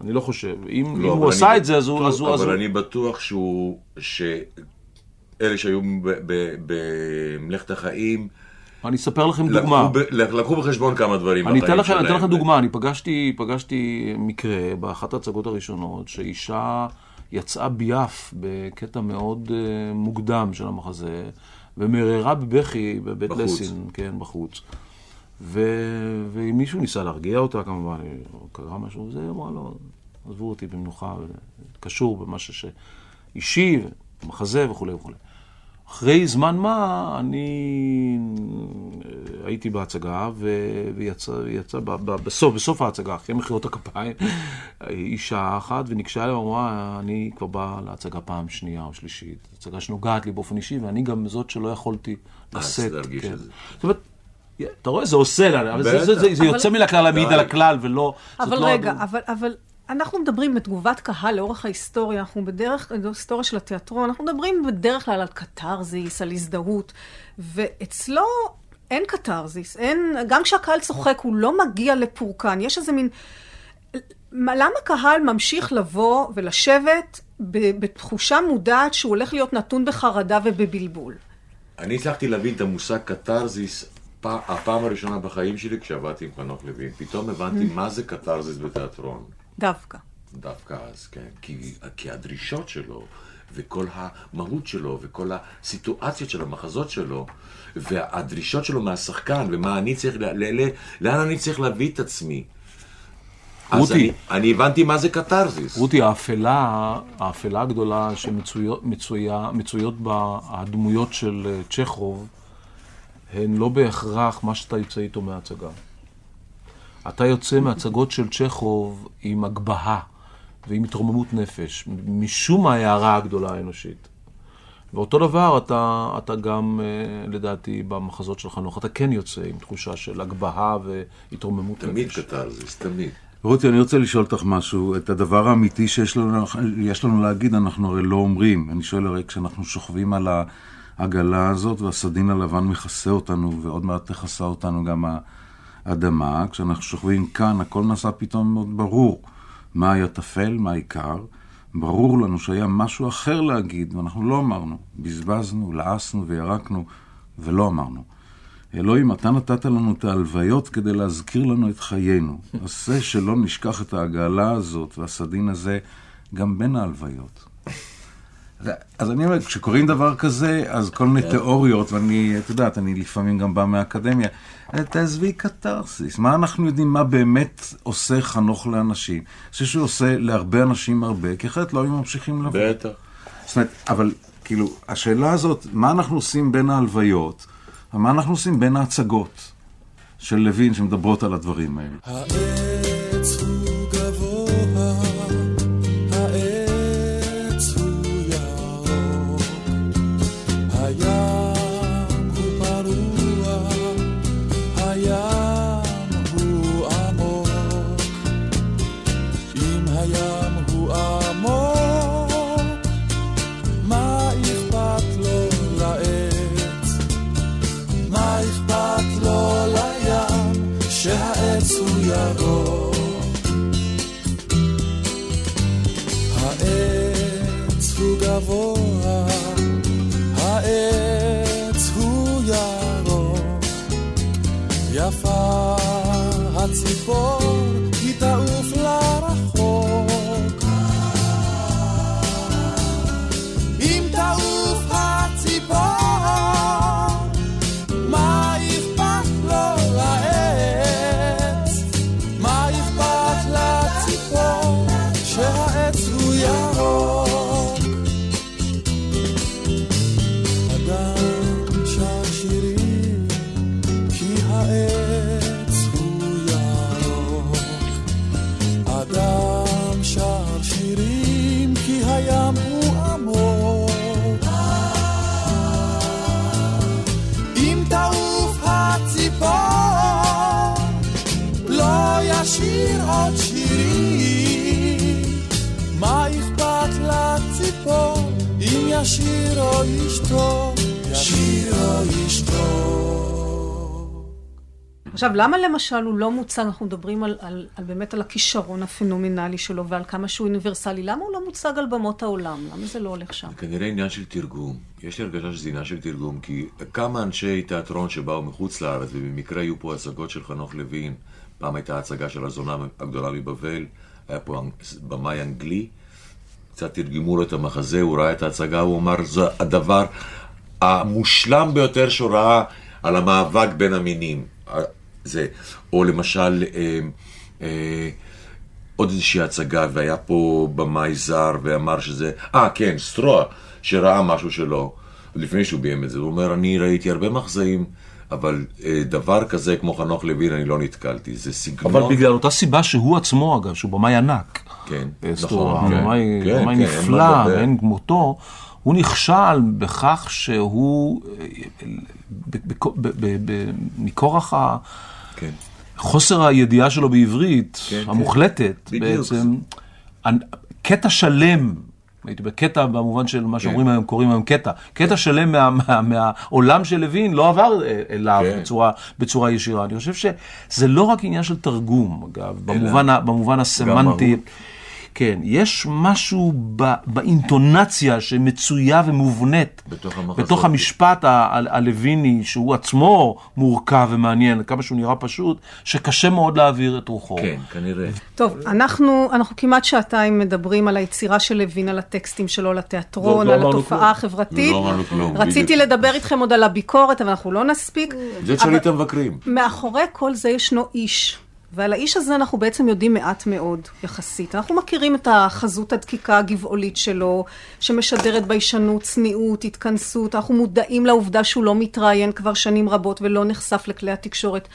אני לא חושב. אם, לא, אם אבל הוא עשה את זה, אז הוא... בטוח- אז הוא, אז אבל הוא... אני בטוח שהוא, שאלה שהיו במלאכת החיים, אני אספר לכם דוגמה. לקחו ב- לקחו בחשבון כמה דברים אני אתן לכם, אני אתן שלהם. לכם דוגמה, אני פגשתי, פגשתי מקרה באחת ההצגות הראשונות, שאישה יצאה ביעף בקטע מאוד uh, מוקדם של המחזה, ומררה בבכי בבית בחוץ. לסין, כן, בחוץ. ו... ומישהו ניסה להרגיע אותה כמובן, קרה משהו, זה אמרה לו, עזבו אותי במנוחה, קשור במשהו ש... אישי, מחזה וכולי וכולי. אחרי זמן מה, אני אה, הייתי בהצגה, ו- ויצא, יצא ב- ב- בסוף, בסוף ההצגה, אחרי מחיאות הכפיים, אישה אחת, וניגשה אליי ואמרה, אני כבר באה להצגה פעם שנייה או שלישית. הצגה שנוגעת לי באופן אישי, ואני גם זאת שלא יכולתי לשאת. כן. זאת אומרת, אתה רואה, זה עושה לה, אבל זה- זה- זה- זה אבל- יוצא מן הכלל להעיד די. על הכלל, ולא... אבל לא רגע, הדוגמה. אבל, אבל אנחנו מדברים בתגובת קהל לאורך ההיסטוריה, אנחנו בדרך, ההיסטוריה של התיאטרון, אנחנו מדברים בדרך כלל על קתרזיס, על הזדהות, ואצלו אין קתרזיס, אין, גם כשהקהל צוחק הוא לא מגיע לפורקן, יש איזה מין... מה- למה קהל ממשיך לבוא ולשבת בתחושה מודעת שהוא הולך להיות נתון בחרדה ובבלבול? אני הצלחתי להבין את המושג קתרזיס הפעם הראשונה בחיים שלי כשעבדתי עם חנוך לוין. פתאום הבנתי מה זה קתרזיס בתיאטרון. דווקא. דווקא אז, כן. כי, כי הדרישות שלו, וכל המהות שלו, וכל הסיטואציות של המחזות שלו, והדרישות שלו מהשחקן, ומה אני צריך, ל, ל, ל, לאן אני צריך להביא את עצמי. אז רותי. אני, אני הבנתי מה זה קתרזיס. רותי, האפלה, האפלה הגדולה שמצויות מצויה, מצויות בה הדמויות של אה, צ'כוב, הן לא בהכרח מה שאתה יוצא איתו מההצגה. אתה יוצא מהצגות של צ'כוב עם הגבהה ועם התרוממות נפש, משום ההערה הגדולה האנושית. ואותו דבר אתה, אתה גם, אה, לדעתי, במחזות של חנוך, אתה כן יוצא עם תחושה של הגבהה והתרוממות תמיד נפש. קתרזיס, תמיד. רותי, אני רוצה לשאול אותך משהו. את הדבר האמיתי שיש לנו, יש לנו להגיד, אנחנו הרי לא אומרים. אני שואל הרי, כשאנחנו שוכבים על העגלה הזאת והסדין הלבן מכסה אותנו, ועוד מעט תכסה אותנו גם האדמה, כשאנחנו שוכבים כאן, הכל נעשה פתאום מאוד ברור. מה היה טפל, מה העיקר. ברור לנו שהיה משהו אחר להגיד, ואנחנו לא אמרנו. בזבזנו, לעסנו וירקנו, ולא אמרנו. אלוהים, אתה נתת לנו את ההלוויות כדי להזכיר לנו את חיינו. *laughs* עשה שלא נשכח את העגלה הזאת והסדין הזה גם בין ההלוויות. אז אני אומר, כשקוראים דבר כזה, אז כל מיני תיאוריות, ואני, את יודעת, אני לפעמים גם בא מהאקדמיה, תעזבי קתרסיס, מה אנחנו יודעים מה באמת עושה חנוך לאנשים? אני חושב שהוא עושה להרבה אנשים הרבה, כי אחרת לא היו ממשיכים לבוא. בטח. זאת אומרת, אבל כאילו, השאלה הזאת, מה אנחנו עושים בין ההלוויות, ומה אנחנו עושים בין ההצגות של לוין שמדברות על הדברים האלה? עכשיו, למה למשל הוא לא מוצג, אנחנו מדברים על, על, על באמת על הכישרון הפנומנלי שלו ועל כמה שהוא אוניברסלי, למה הוא לא מוצג על במות העולם? למה זה לא הולך שם? כנראה עניין של תרגום. יש לי הרגשה שזה עניין של תרגום, כי כמה אנשי תיאטרון שבאו מחוץ לארץ, ובמקרה היו פה הצגות של חנוך לוין, פעם הייתה הצגה של הזונה הגדולה מבבל, היה פה במאי אנגלי, קצת תרגמו לו את המחזה, הוא ראה את ההצגה, הוא אמר, זה הדבר המושלם ביותר שהוא ראה על המאבק בין המינים. זה, או למשל, אה, אה, עוד איזושהי הצגה, והיה פה במאי זר, ואמר שזה, אה, כן, סטרוע, שראה משהו שלו, לפני שהוא ביים את זה. הוא אומר, אני ראיתי הרבה מחזאים, אבל אה, דבר כזה כמו חנוך לוין, אני לא נתקלתי. זה סגנון... אבל בגלל אותה סיבה שהוא עצמו, אגב, שהוא במאי ענק. כן, סטורה, נכון, כן. במאי כן, במאי כן, נפלא. ואין כמותו, הוא נכשל בכך שהוא, אה, מכורח ה... כן. חוסר הידיעה שלו בעברית, כן, כן. המוחלטת, בדיוק. בעצם, אנ- קטע שלם, הייתי בקטע במובן של מה שאומרים היום, קוראים היום קטע, קטע שלם מה- מה- מהעולם של לוין לא עבר אה, אליו כן. בצורה, בצורה ישירה. אני חושב שזה לא רק עניין של תרגום, אגב, במובן, במובן הסמנטי. כן, יש משהו ב, באינטונציה שמצויה ומובנית בתוך המחזות. בתוך המשפט ה- ה- הלוויני, שהוא עצמו מורכב ומעניין, כמה שהוא נראה פשוט, שקשה מאוד להעביר את רוחו. כן, כנראה. טוב, אנחנו, אנחנו כמעט שעתיים מדברים על היצירה של לוין, על הטקסטים שלו, על התיאטרון, לא, לא על אמרנו התופעה כלום. החברתית. לא אמרנו כלום, רציתי בדיוק. לדבר איתכם עוד על הביקורת, אבל אנחנו לא נספיק. זה תשאלי את המבקרים. מאחורי כל זה ישנו איש. ועל האיש הזה אנחנו בעצם יודעים מעט מאוד, יחסית. אנחנו מכירים את החזות הדקיקה הגבעולית שלו, שמשדרת ביישנות, צניעות, התכנסות. אנחנו מודעים לעובדה שהוא לא מתראיין כבר שנים רבות ולא נחשף לכלי התקשורת.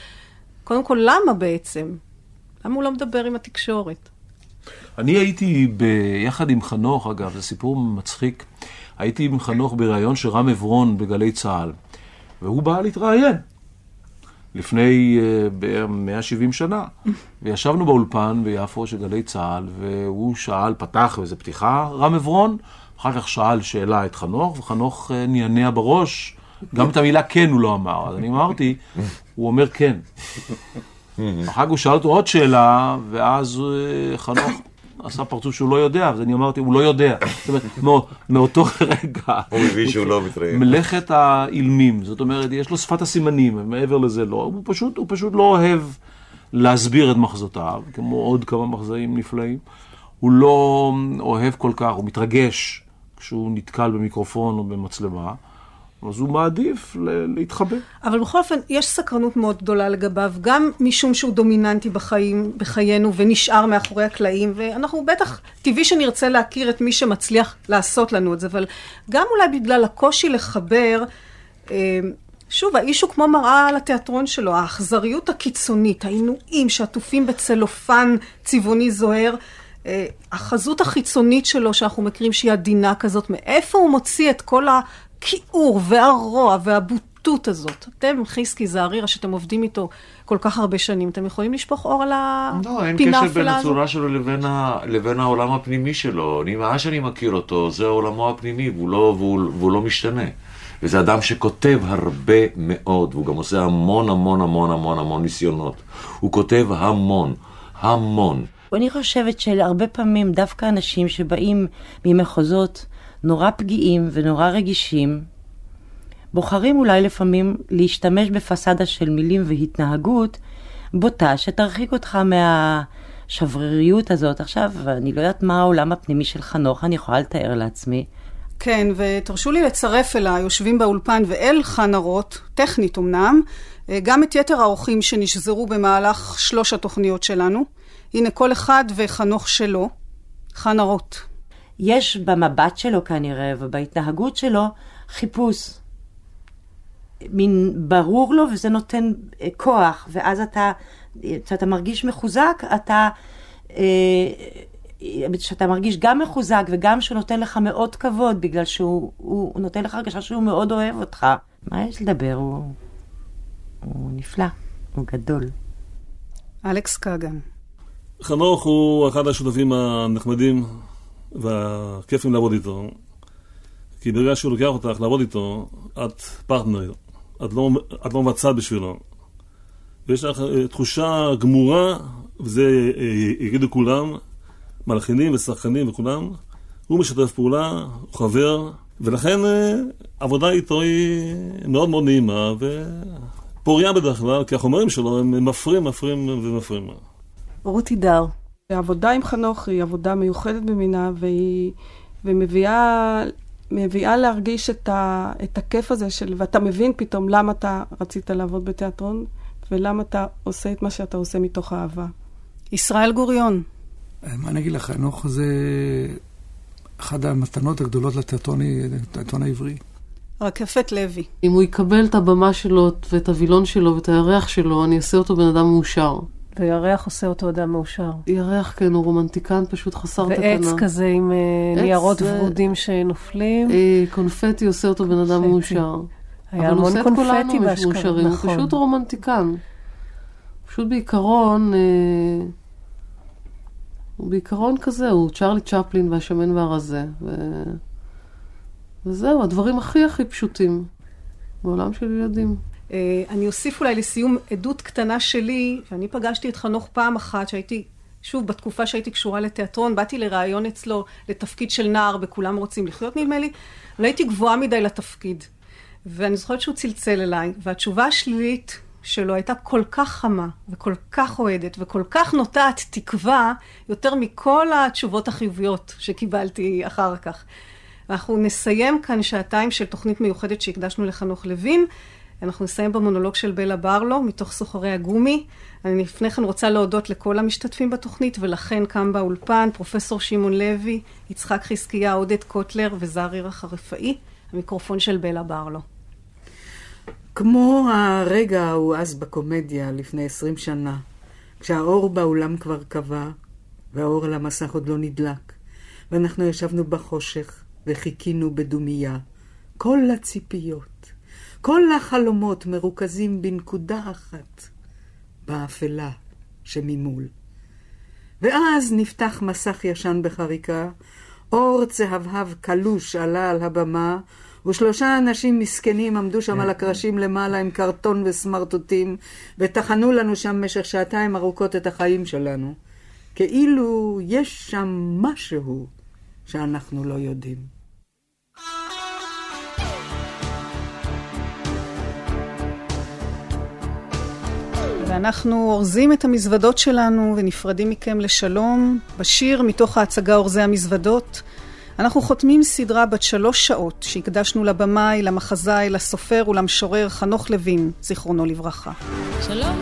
קודם כל, למה בעצם? למה הוא לא מדבר עם התקשורת? אני הייתי ביחד עם חנוך, אגב, זה סיפור מצחיק. הייתי עם חנוך בריאיון של רם עברון בגלי צה"ל, והוא בא להתראיין לפני uh, בערך 170 שנה. וישבנו באולפן ביפו של גלי צה"ל, והוא שאל, פתח איזו פתיחה, רם עברון, אחר כך שאל שאלה את חנוך, וחנוך uh, נענע בראש, גם את המילה כן הוא לא אמר. אז אני אמרתי, הוא אומר כן. אחר כך הוא שאל אותו עוד שאלה, ואז אה, חנוך עשה פרצוף שהוא לא יודע, אז אני אמרתי, הוא לא יודע. זאת אומרת, מאו- מאותו רגע... הוא מבין שהוא לא מתראיין. מלאכת האילמים, זאת אומרת, יש לו שפת הסימנים, מעבר לזה לא. הוא פשוט, הוא פשוט לא אוהב להסביר את מחזותיו, כמו עוד כמה מחזאים נפלאים. הוא לא אוהב כל כך, הוא מתרגש כשהוא נתקל במיקרופון או במצלמה, אז הוא מעדיף להתחבא. אבל בכל אופן, יש סקרנות מאוד גדולה לגביו, גם משום שהוא דומיננטי בחיים, בחיינו ונשאר מאחורי הקלעים, ואנחנו בטח, טבעי שנרצה להכיר את מי שמצליח לעשות לנו את זה, אבל גם אולי בגלל הקושי לחבר, אה, שוב, האיש הוא כמו מראה על התיאטרון שלו, האכזריות הקיצונית, העינויים שעטופים בצלופן צבעוני זוהר. אה, החזות החיצונית שלו, שאנחנו מכירים שהיא עדינה כזאת, מאיפה הוא מוציא את כל הכיעור והרוע והבוטות הזאת? אתם, חזקי זערירה, שאתם עובדים איתו כל כך הרבה שנים, אתם יכולים לשפוך אור על לא, אין הפינה קשר בין הזאת? הצורה שלו לבין, ה, לבין העולם הפנימי שלו. אני, מאז שאני מכיר אותו, זה עולמו הפנימי, והוא לא, והוא, והוא לא משתנה. וזה אדם שכותב הרבה מאוד, והוא גם עושה המון המון המון המון המון ניסיונות. הוא כותב המון, המון. אני חושבת שהרבה פעמים דווקא אנשים שבאים ממחוזות נורא פגיעים ונורא רגישים, בוחרים אולי לפעמים להשתמש בפסאדה של מילים והתנהגות בוטה שתרחיק אותך מהשבריריות הזאת. עכשיו, אני לא יודעת מה העולם הפנימי של חנוך, אני יכולה לתאר לעצמי. כן, ותרשו לי לצרף אל היושבים באולפן ואל חנה רוט, טכנית אמנם, אה, גם את יתר האורחים שנשזרו במהלך שלוש התוכניות שלנו. הנה כל אחד וחנוך שלו. חנה רוט. יש במבט שלו כנראה ובהתנהגות שלו חיפוש. מין ברור לו וזה נותן אה, כוח, ואז אתה, כשאתה מרגיש מחוזק, אתה, כשאתה מרגיש גם מחוזק וגם שהוא נותן לך מאוד כבוד, בגלל שהוא הוא, הוא נותן לך הרגשה שהוא מאוד אוהב אותך. מה יש לדבר? הוא, הוא נפלא, הוא גדול. אלכס קגן. חנוך הוא אחד השותפים הנחמדים והכיפים לעבוד איתו. כי ברגע שהוא לוקח אותך לעבוד איתו, את פרטנר, את לא, לא מבצעת בשבילו. ויש לך אה, תחושה גמורה, וזה אה, יגידו כולם, מלחינים ושחקנים וכולם, הוא משתף פעולה, הוא חבר, ולכן אה, עבודה איתו היא מאוד מאוד נעימה ופוריה בדרך כלל, כי החומרים שלו הם מפרים, מפרים ומפרים. רותי דר. העבודה עם חנוך היא עבודה מיוחדת במינה, והיא ומביאה מביאה להרגיש את, ה, את הכיף הזה של, ואתה מבין פתאום למה אתה רצית לעבוד בתיאטרון, ולמה אתה עושה את מה שאתה עושה מתוך אהבה. ישראל גוריון. מה אני אגיד לך, חנוך זה אחת המתנות הגדולות לתיאטרון לתיאטרון העברי. רקפת לוי. אם הוא יקבל את הבמה שלו ואת הווילון שלו ואת הירח שלו, אני אעשה אותו בן אדם מאושר. וירח עושה אותו אדם מאושר. ירח, כן, הוא רומנטיקן פשוט חסר תקנה. ועץ כזה עם אה, ניירות זה- ורודים שנופלים. אה, קונפטי עושה אותו בן אדם. מאושר. היה המון קונפטי באשכרה, מאושרים, הוא נכון. פשוט רומנטיקן. פשוט בעיקרון, אה, הוא בעיקרון כזה, הוא צ'רלי צ'פלין והשמן והרזה. ו... וזהו, הדברים הכי הכי פשוטים בעולם של ילדים. אה, אני אוסיף אולי לסיום עדות קטנה שלי, ואני פגשתי את חנוך פעם אחת, שהייתי שוב, בתקופה שהייתי קשורה לתיאטרון, באתי לראיון אצלו לתפקיד של נער בכולם רוצים לחיות נדמה לי, אבל הייתי גבוהה מדי לתפקיד. ואני זוכרת שהוא צלצל אליי, והתשובה השלילית שלו הייתה כל כך חמה, וכל כך אוהדת, וכל כך נוטעת תקווה, יותר מכל התשובות החיוביות שקיבלתי אחר כך. אנחנו נסיים כאן שעתיים של תוכנית מיוחדת שהקדשנו לחנוך לוין. אנחנו נסיים במונולוג של בלה ברלו, מתוך סוחרי הגומי. אני לפני כן רוצה להודות לכל המשתתפים בתוכנית, ולכן כאן באולפן פרופסור שמעון לוי, יצחק חזקיה, עודד קוטלר וזר ירח הרפאי. המיקרופון של בלה ברלו. כמו הרגע ההוא אז בקומדיה לפני עשרים שנה, כשהאור באולם כבר כבה, והאור על המסך עוד לא נדלק, ואנחנו ישבנו בחושך וחיכינו בדומייה. כל הציפיות, כל החלומות מרוכזים בנקודה אחת, באפלה שממול. ואז נפתח מסך ישן בחריקה, אור צהבהב קלוש עלה על הבמה, ושלושה אנשים מסכנים עמדו שם על הקרשים למעלה עם קרטון וסמרטוטים, וטחנו לנו שם במשך שעתיים ארוכות את החיים שלנו. כאילו יש שם משהו שאנחנו לא יודעים. ואנחנו אורזים את המזוודות שלנו ונפרדים מכם לשלום בשיר מתוך ההצגה אורזי המזוודות. אנחנו חותמים סדרה בת שלוש שעות שהקדשנו לבמאי, למחזאי, לסופר ולמשורר חנוך לוין, זיכרונו לברכה. שלום,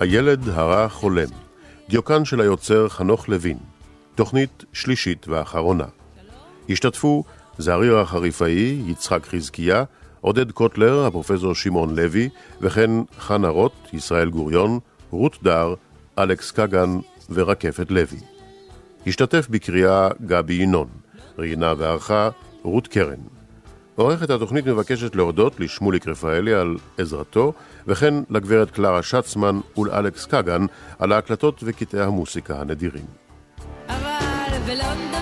הילד הרע חולם, דיוקן של היוצר חנוך לוין, תוכנית שלישית ואחרונה. השתתפו זעריר החריפאי, יצחק חזקיה, עודד קוטלר, הפרופסור שמעון לוי, וכן חנה רוט, ישראל גוריון, רות דר, אלכס קגן ורקפת לוי. השתתף בקריאה גבי ינון, ראיינה וערכה רות קרן. עורכת התוכנית מבקשת להודות לשמוליק רפאלי על עזרתו, וכן לגברת קלרה שצמן ולאלכס קגן על ההקלטות וקטעי המוסיקה הנדירים. אבל בלונדון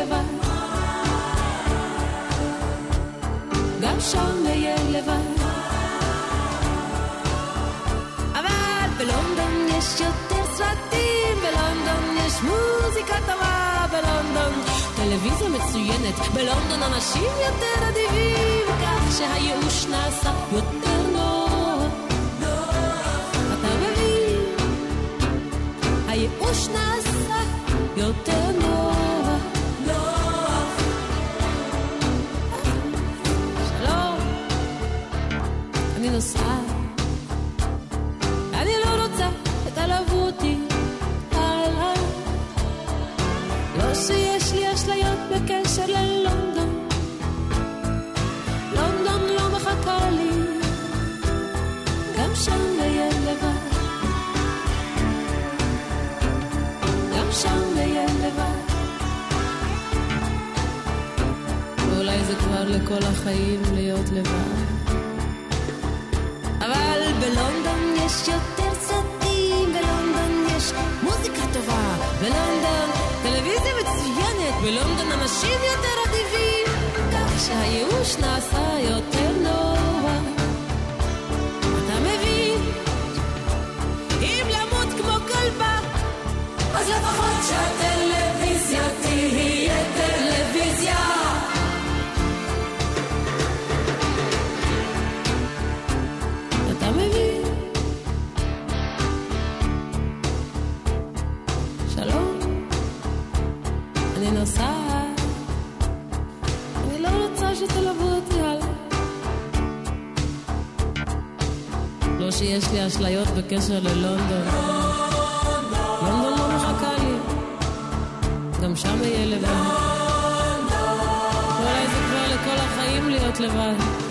לבד. גם שם אהיה לבד. אבל בלונדון יש יותר סרטים, בלונדון יש מוזיקה טובה, בלונדון טלוויזיה מצוינת, בלונדון אנשים יותר אדיבים, כך שהייאוש נעשה יותר נוח. אתה מבין? הייאוש נעשה יותר בקשר ללונדון. לונדון לא מחכה לי, גם שם אהיה לבד. גם שם אהיה לבד. ואולי זה כבר לכל החיים להיות לבד. אבל בלונדון יש יותר סרטים, בלונדון יש מוזיקה טובה, בלונדון טלוויזיה מצוינת, בלונדון אנשים שהייאוש שיש לי אשליות בקשר ללונדון. לונדון לא מחכה לי, גם שם אהיה לבד. אולי זה כבר לכל החיים להיות לבד.